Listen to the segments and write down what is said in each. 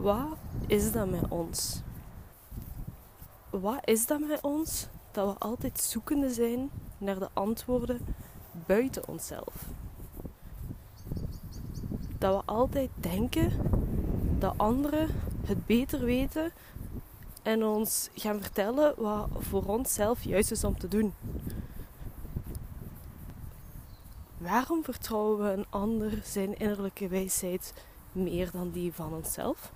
Wat is dat met ons? Wat is dat met ons dat we altijd zoekende zijn naar de antwoorden buiten onszelf? Dat we altijd denken dat anderen het beter weten en ons gaan vertellen wat voor onszelf juist is om te doen. Waarom vertrouwen we een ander zijn innerlijke wijsheid meer dan die van onszelf?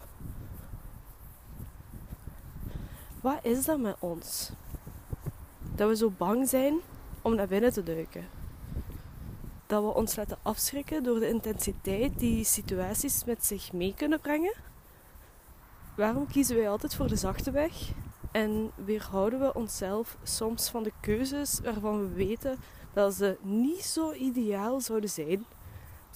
Wat is dat met ons? Dat we zo bang zijn om naar binnen te duiken. Dat we ons laten afschrikken door de intensiteit die situaties met zich mee kunnen brengen. Waarom kiezen wij altijd voor de zachte weg en weerhouden we onszelf soms van de keuzes waarvan we weten dat ze niet zo ideaal zouden zijn,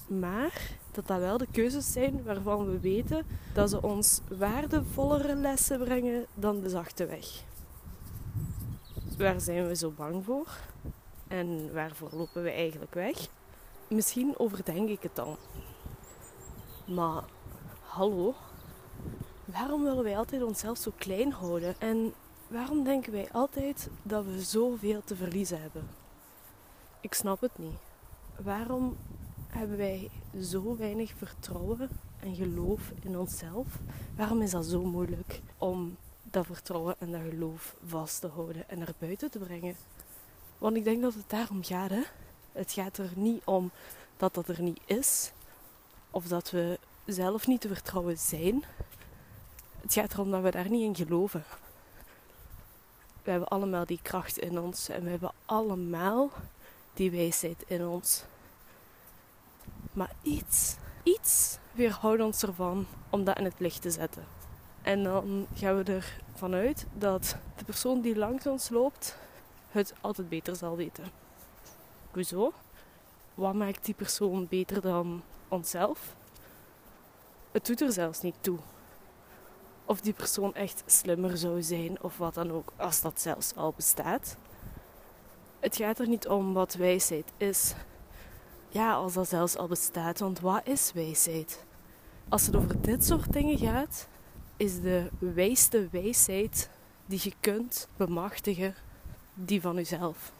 maar dat dat wel de keuzes zijn waarvan we weten dat ze ons waardevollere lessen brengen dan de zachte weg. Waar zijn we zo bang voor? En waarvoor lopen we eigenlijk weg? Misschien overdenk ik het dan. Maar hallo, waarom willen wij altijd onszelf zo klein houden? En waarom denken wij altijd dat we zoveel te verliezen hebben? Ik snap het niet. Waarom hebben wij zo weinig vertrouwen en geloof in onszelf? Waarom is dat zo moeilijk om dat vertrouwen en dat geloof vast te houden en naar buiten te brengen? Want ik denk dat het daarom gaat. Hè? Het gaat er niet om dat dat er niet is, of dat we zelf niet te vertrouwen zijn. Het gaat erom dat we daar niet in geloven. We hebben allemaal die kracht in ons en we hebben allemaal die wijsheid in ons. Maar iets, iets weerhoudt ons ervan om dat in het licht te zetten. En dan gaan we ervan uit dat de persoon die langs ons loopt het altijd beter zal weten. Hoezo? Wat maakt die persoon beter dan onszelf? Het doet er zelfs niet toe. Of die persoon echt slimmer zou zijn of wat dan ook, als dat zelfs al bestaat. Het gaat er niet om wat wijsheid is. Ja, als dat zelfs al bestaat, want wat is wijsheid? Als het over dit soort dingen gaat, is de wijste wijsheid die je kunt bemachtigen, die van uzelf.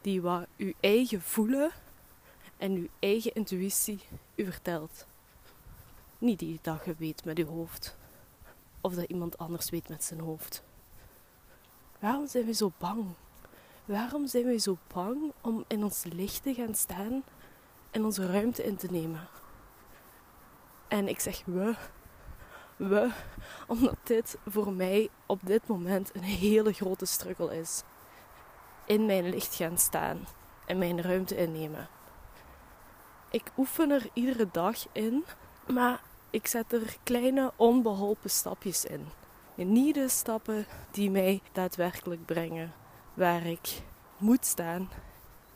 Die wat uw eigen voelen en uw eigen intuïtie u vertelt. Niet die dat je weet met uw hoofd. Of dat iemand anders weet met zijn hoofd. Waarom zijn we zo bang Waarom zijn we zo bang om in ons licht te gaan staan en onze ruimte in te nemen? En ik zeg we, we, omdat dit voor mij op dit moment een hele grote struggle is. In mijn licht gaan staan en mijn ruimte innemen. Ik oefen er iedere dag in, maar ik zet er kleine onbeholpen stapjes in. niet de stappen die mij daadwerkelijk brengen waar ik moet staan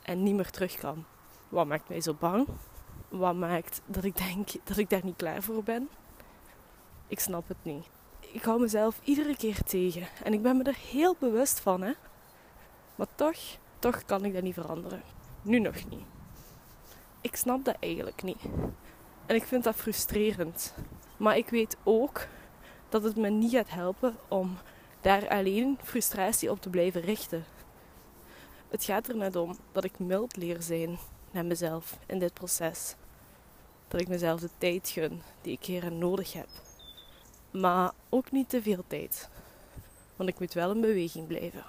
en niet meer terug kan. Wat maakt mij zo bang? Wat maakt dat ik denk dat ik daar niet klaar voor ben? Ik snap het niet. Ik hou mezelf iedere keer tegen en ik ben me er heel bewust van, hè. Maar toch, toch kan ik dat niet veranderen. Nu nog niet. Ik snap dat eigenlijk niet. En ik vind dat frustrerend. Maar ik weet ook dat het me niet gaat helpen om daar alleen frustratie op te blijven richten. Het gaat er net om dat ik mild leer zijn naar mezelf in dit proces. Dat ik mezelf de tijd gun die ik hier nodig heb. Maar ook niet te veel tijd. Want ik moet wel in beweging blijven.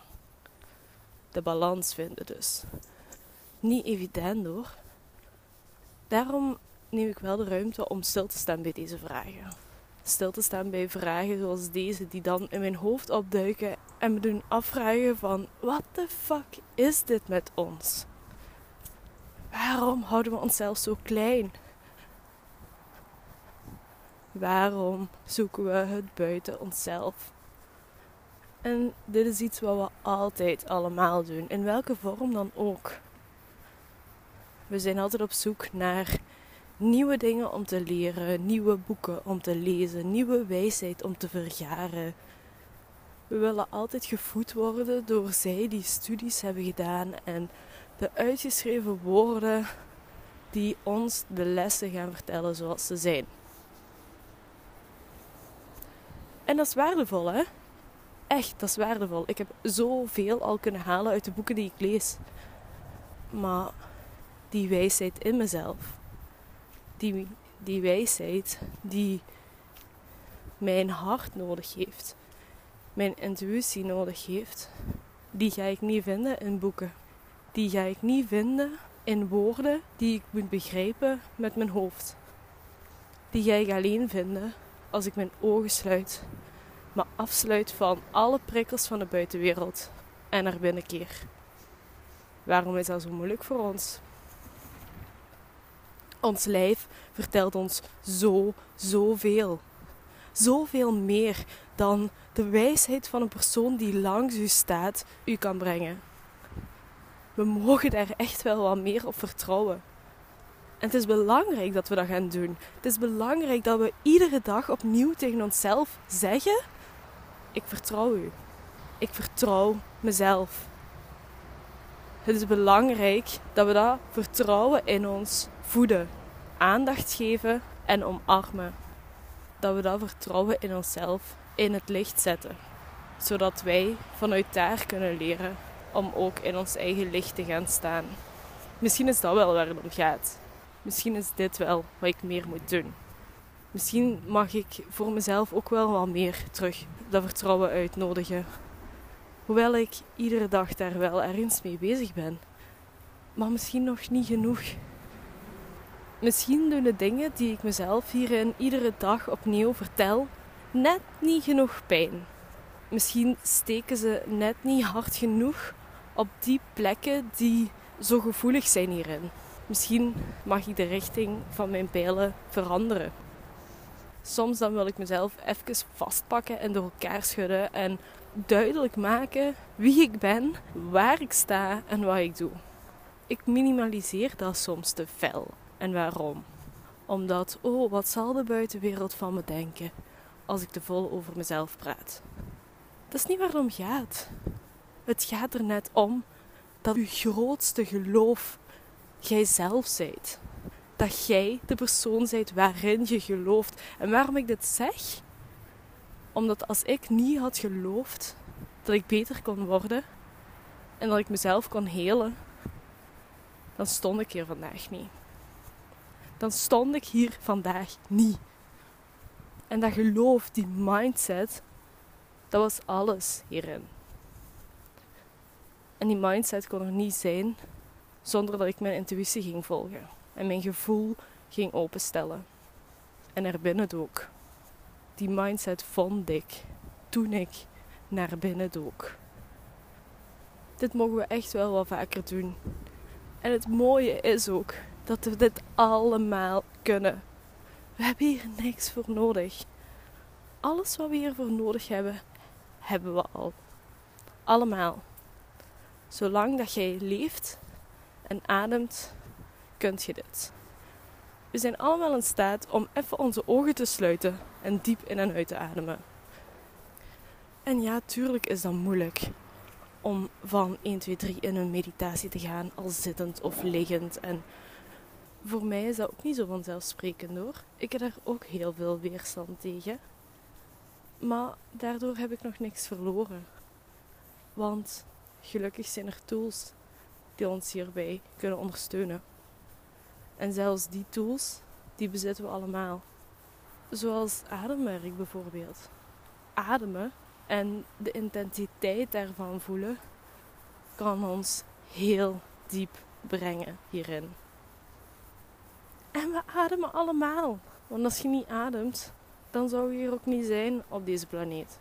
De balans vinden dus. Niet evident hoor. Daarom neem ik wel de ruimte om stil te staan bij deze vragen stil te staan bij vragen zoals deze die dan in mijn hoofd opduiken en me doen afvragen van wat de fuck is dit met ons? Waarom houden we onszelf zo klein? Waarom zoeken we het buiten onszelf? En dit is iets wat we altijd allemaal doen, in welke vorm dan ook. We zijn altijd op zoek naar nieuwe dingen om te leren, nieuwe boeken om te lezen, nieuwe wijsheid om te vergaren. We willen altijd gevoed worden door zij die studies hebben gedaan en de uitgeschreven woorden die ons de lessen gaan vertellen zoals ze zijn. En dat is waardevol, hè? Echt, dat is waardevol. Ik heb zoveel al kunnen halen uit de boeken die ik lees. Maar die wijsheid in mezelf, die, die wijsheid die mijn hart nodig heeft, mijn intuïtie nodig heeft, die ga ik niet vinden in boeken. Die ga ik niet vinden in woorden die ik moet begrijpen met mijn hoofd. Die ga ik alleen vinden als ik mijn ogen sluit, me afsluit van alle prikkels van de buitenwereld en naar binnen keer. Waarom is dat zo moeilijk voor ons? Ons lijf vertelt ons zo, zoveel. Zoveel meer dan de wijsheid van een persoon die langs u staat u kan brengen. We mogen daar echt wel wat meer op vertrouwen. En het is belangrijk dat we dat gaan doen. Het is belangrijk dat we iedere dag opnieuw tegen onszelf zeggen: Ik vertrouw u. Ik vertrouw mezelf. Het is belangrijk dat we dat vertrouwen in ons voeden, aandacht geven en omarmen. Dat we dat vertrouwen in onszelf in het licht zetten, zodat wij vanuit daar kunnen leren om ook in ons eigen licht te gaan staan. Misschien is dat wel waar het om gaat. Misschien is dit wel wat ik meer moet doen. Misschien mag ik voor mezelf ook wel wat meer terug dat vertrouwen uitnodigen. Hoewel ik iedere dag daar wel ergens mee bezig ben. Maar misschien nog niet genoeg. Misschien doen de dingen die ik mezelf hierin iedere dag opnieuw vertel net niet genoeg pijn. Misschien steken ze net niet hard genoeg op die plekken die zo gevoelig zijn hierin. Misschien mag ik de richting van mijn pijlen veranderen. Soms dan wil ik mezelf even vastpakken en door elkaar schudden en duidelijk maken wie ik ben, waar ik sta en wat ik doe. Ik minimaliseer dat soms te fel. En waarom? Omdat, oh, wat zal de buitenwereld van me denken als ik te vol over mezelf praat? Dat is niet waar het om gaat. Het gaat er net om dat uw grootste geloof jij zelf zijt. Dat jij de persoon zijt waarin je gelooft. En waarom ik dit zeg? Omdat als ik niet had geloofd dat ik beter kon worden en dat ik mezelf kon helen, dan stond ik hier vandaag niet. Dan stond ik hier vandaag niet. En dat geloof, die mindset, dat was alles hierin. En die mindset kon er niet zijn zonder dat ik mijn intuïtie ging volgen en mijn gevoel ging openstellen. En er binnen ook. Die mindset vond ik toen ik naar binnen dook. Dit mogen we echt wel wat vaker doen. En het mooie is ook dat we dit allemaal kunnen. We hebben hier niks voor nodig. Alles wat we hiervoor nodig hebben, hebben we al. Allemaal. Zolang dat jij leeft en ademt, kunt je dit. We zijn allemaal in staat om even onze ogen te sluiten en diep in en uit te ademen. En ja, tuurlijk is dat moeilijk om van 1, 2, 3 in een meditatie te gaan, al zittend of liggend. En voor mij is dat ook niet zo vanzelfsprekend hoor. Ik heb daar ook heel veel weerstand tegen. Maar daardoor heb ik nog niks verloren. Want gelukkig zijn er tools die ons hierbij kunnen ondersteunen. En zelfs die tools, die bezitten we allemaal. Zoals ademwerk bijvoorbeeld. Ademen en de intensiteit daarvan voelen kan ons heel diep brengen hierin. En we ademen allemaal. Want als je niet ademt, dan zou je hier ook niet zijn op deze planeet.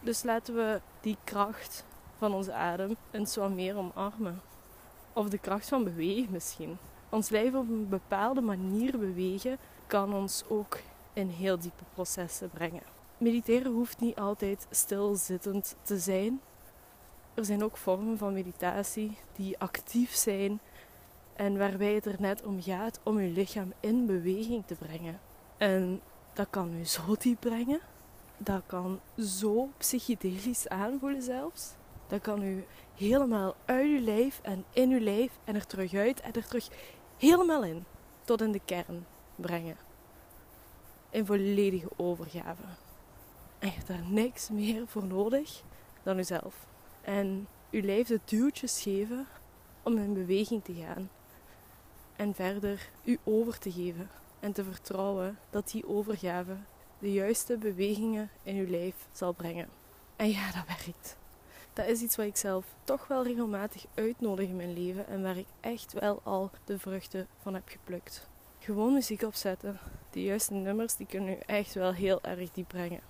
Dus laten we die kracht van onze adem eens wat meer omarmen. Of de kracht van bewegen misschien. Ons lijf op een bepaalde manier bewegen kan ons ook in heel diepe processen brengen. Mediteren hoeft niet altijd stilzittend te zijn. Er zijn ook vormen van meditatie die actief zijn en waarbij het er net om gaat om je lichaam in beweging te brengen. En dat kan u zo diep brengen. Dat kan zo psychedelisch aanvoelen zelfs. Dat kan u helemaal uit uw lijf en in uw lijf en er terug uit en er terug helemaal in. Tot in de kern brengen. In volledige overgave. En je hebt daar niks meer voor nodig dan jezelf. En je lijf de duwtjes geven om in beweging te gaan. En verder u over te geven. En te vertrouwen dat die overgave de juiste bewegingen in uw lijf zal brengen. En ja, dat werkt. Dat is iets wat ik zelf toch wel regelmatig uitnodig in mijn leven en waar ik echt wel al de vruchten van heb geplukt. Gewoon muziek opzetten. De juiste nummers die kunnen u echt wel heel erg diep brengen.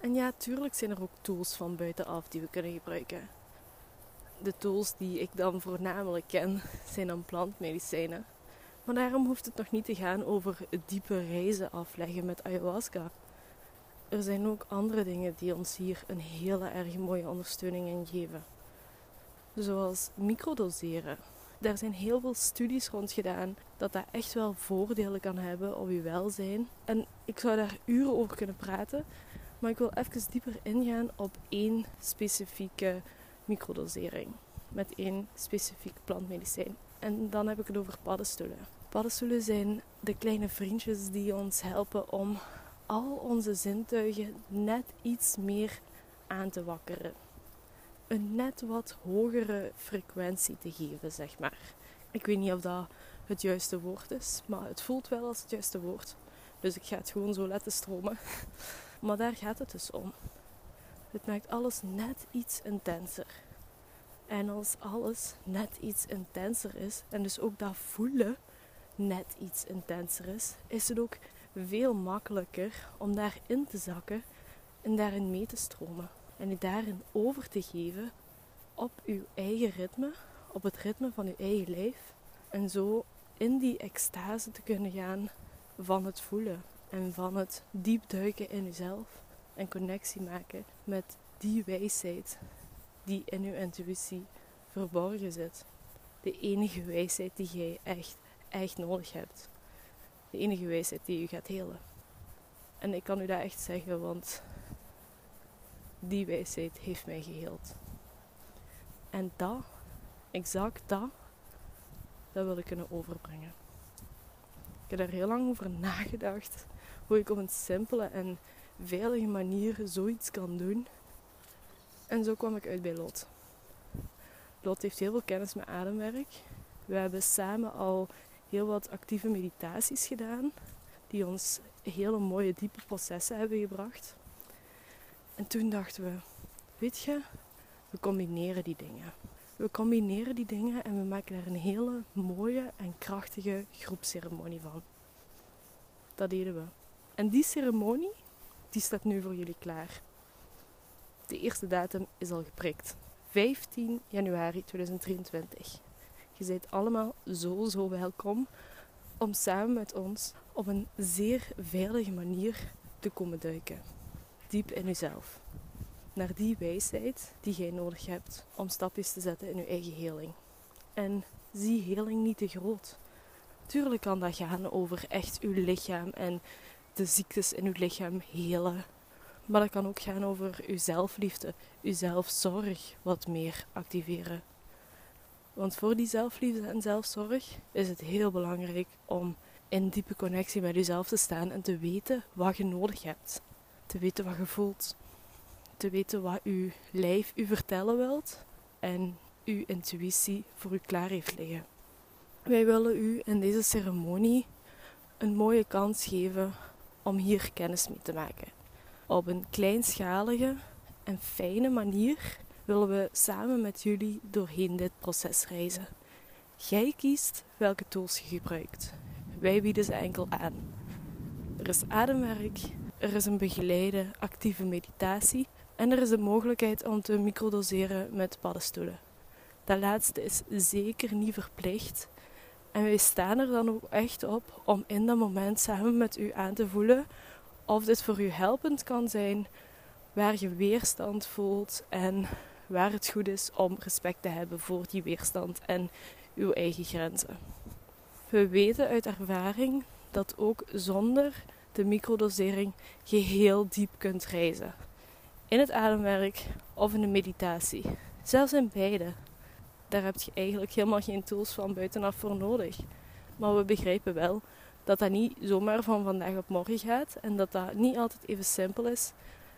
En ja, tuurlijk zijn er ook tools van buitenaf die we kunnen gebruiken. De tools die ik dan voornamelijk ken zijn dan plantmedicijnen. Maar daarom hoeft het nog niet te gaan over diepe reizen afleggen met ayahuasca. Er zijn ook andere dingen die ons hier een hele erg mooie ondersteuning in geven. Zoals microdoseren. Daar zijn heel veel studies rond gedaan dat dat echt wel voordelen kan hebben op je welzijn. En ik zou daar uren over kunnen praten, maar ik wil even dieper ingaan op één specifieke microdosering. Met één specifiek plantmedicijn. En dan heb ik het over paddenstoelen. Paddenstoelen zijn de kleine vriendjes die ons helpen om al onze zintuigen net iets meer aan te wakkeren. Een net wat hogere frequentie te geven, zeg maar. Ik weet niet of dat het juiste woord is, maar het voelt wel als het juiste woord. Dus ik ga het gewoon zo laten stromen. Maar daar gaat het dus om. Het maakt alles net iets intenser. En als alles net iets intenser is, en dus ook dat voelen net iets intenser is, is het ook veel makkelijker om daarin te zakken en daarin mee te stromen. En je daarin over te geven op uw eigen ritme, op het ritme van uw eigen lijf. En zo in die extase te kunnen gaan van het voelen en van het diep duiken in uzelf en connectie maken met die wijsheid die in uw intuïtie verborgen zit. De enige wijsheid die jij echt, echt nodig hebt. De enige wijsheid die u gaat helen. En ik kan u dat echt zeggen, want die wijsheid heeft mij geheeld. En dat, exact dat, dat wil ik kunnen overbrengen. Ik heb er heel lang over nagedacht hoe ik op een simpele en veilige manier zoiets kan doen. En zo kwam ik uit bij Lot. Lot heeft heel veel kennis met ademwerk. We hebben samen al heel wat actieve meditaties gedaan, die ons hele mooie diepe processen hebben gebracht. En toen dachten we, weet je, we combineren die dingen. We combineren die dingen en we maken daar een hele mooie en krachtige groepsceremonie van. Dat deden we. En die ceremonie, die staat nu voor jullie klaar. De eerste datum is al geprikt. 15 januari 2023. Je bent allemaal zo, zo welkom om samen met ons op een zeer veilige manier te komen duiken. Diep in jezelf. Naar die wijsheid die jij nodig hebt om stapjes te zetten in je eigen heling. En zie heling niet te groot. Tuurlijk kan dat gaan over echt uw lichaam en de ziektes in uw lichaam helen. Maar dat kan ook gaan over uw zelfliefde, uw zelfzorg wat meer activeren. Want voor die zelfliefde en zelfzorg is het heel belangrijk om in diepe connectie met jezelf te staan en te weten wat je nodig hebt. Te weten wat je voelt. Te weten wat uw lijf u vertellen wilt en uw intuïtie voor u klaar heeft liggen. Wij willen u in deze ceremonie een mooie kans geven om hier kennis mee te maken. Op een kleinschalige en fijne manier willen we samen met jullie doorheen dit proces reizen. Jij kiest welke tools je gebruikt. Wij bieden ze enkel aan. Er is ademwerk, er is een begeleide actieve meditatie en er is de mogelijkheid om te microdoseren met paddenstoelen. Dat laatste is zeker niet verplicht. En wij staan er dan ook echt op om in dat moment samen met u aan te voelen of dit voor u helpend kan zijn, waar je weerstand voelt en waar het goed is om respect te hebben voor die weerstand en uw eigen grenzen. We weten uit ervaring dat ook zonder de microdosering je heel diep kunt reizen. In het ademwerk of in de meditatie. Zelfs in beide. Daar heb je eigenlijk helemaal geen tools van buitenaf voor nodig. Maar we begrijpen wel dat dat niet zomaar van vandaag op morgen gaat en dat dat niet altijd even simpel is.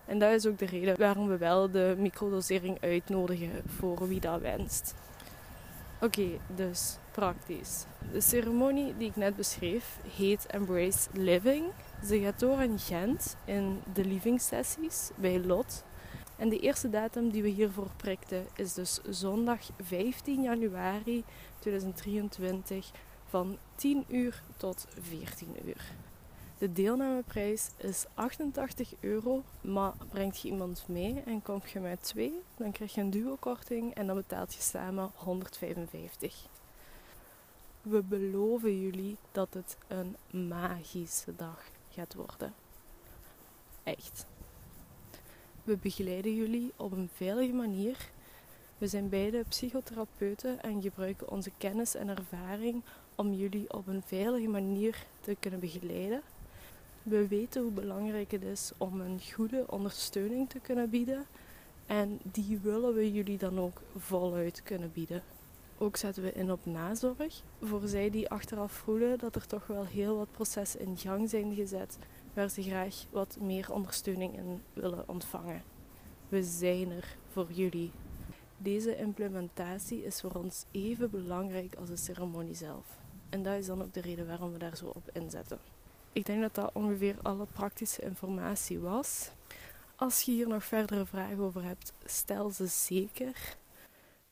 En dat is ook de reden waarom we wel de microdosering uitnodigen voor wie dat wenst. Oké, dus praktisch. De ceremonie die ik net beschreef heet Embrace Living. Ze gaat door in Gent in de living sessies bij Lot. En de eerste datum die we hiervoor prikten is dus zondag 15 januari 2023 van 10 uur tot 14 uur. De deelnameprijs is 88 euro, maar brengt je iemand mee en kom je met twee, dan krijg je een duo-korting en dan betaalt je samen 155. We beloven jullie dat het een magische dag gaat worden. Echt. We begeleiden jullie op een veilige manier. We zijn beide psychotherapeuten en gebruiken onze kennis en ervaring om jullie op een veilige manier te kunnen begeleiden. We weten hoe belangrijk het is om een goede ondersteuning te kunnen bieden en die willen we jullie dan ook voluit kunnen bieden. Ook zetten we in op nazorg voor zij die achteraf voelen dat er toch wel heel wat processen in gang zijn gezet waar ze graag wat meer ondersteuning in willen ontvangen. We zijn er voor jullie. Deze implementatie is voor ons even belangrijk als de ceremonie zelf. En dat is dan ook de reden waarom we daar zo op inzetten. Ik denk dat dat ongeveer alle praktische informatie was. Als je hier nog verdere vragen over hebt, stel ze zeker.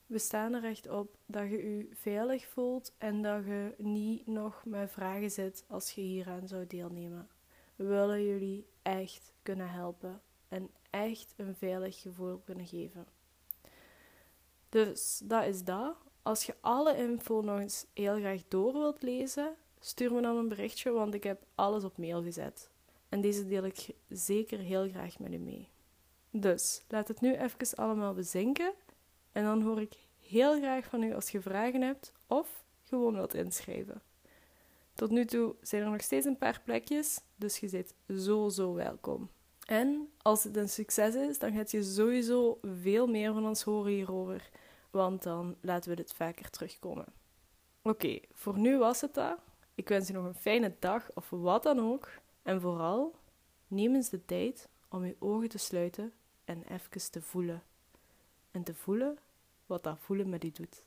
We staan er echt op dat je je veilig voelt en dat je niet nog met vragen zit als je hieraan zou deelnemen. We willen jullie echt kunnen helpen en echt een veilig gevoel kunnen geven. Dus dat is dat. Als je alle info nog eens heel graag door wilt lezen, stuur me dan een berichtje, want ik heb alles op mail gezet. En deze deel ik zeker heel graag met u mee. Dus laat het nu even allemaal bezinken en dan hoor ik heel graag van u als je vragen hebt of gewoon wilt inschrijven. Tot nu toe zijn er nog steeds een paar plekjes, dus je zit zo zo welkom. En als het een succes is, dan gaat je sowieso veel meer van ons horen hierover, want dan laten we dit vaker terugkomen. Oké, voor nu was het dat. Ik wens je nog een fijne dag of wat dan ook. En vooral, neem eens de tijd om je ogen te sluiten en even te voelen. En te voelen wat dat voelen met je doet.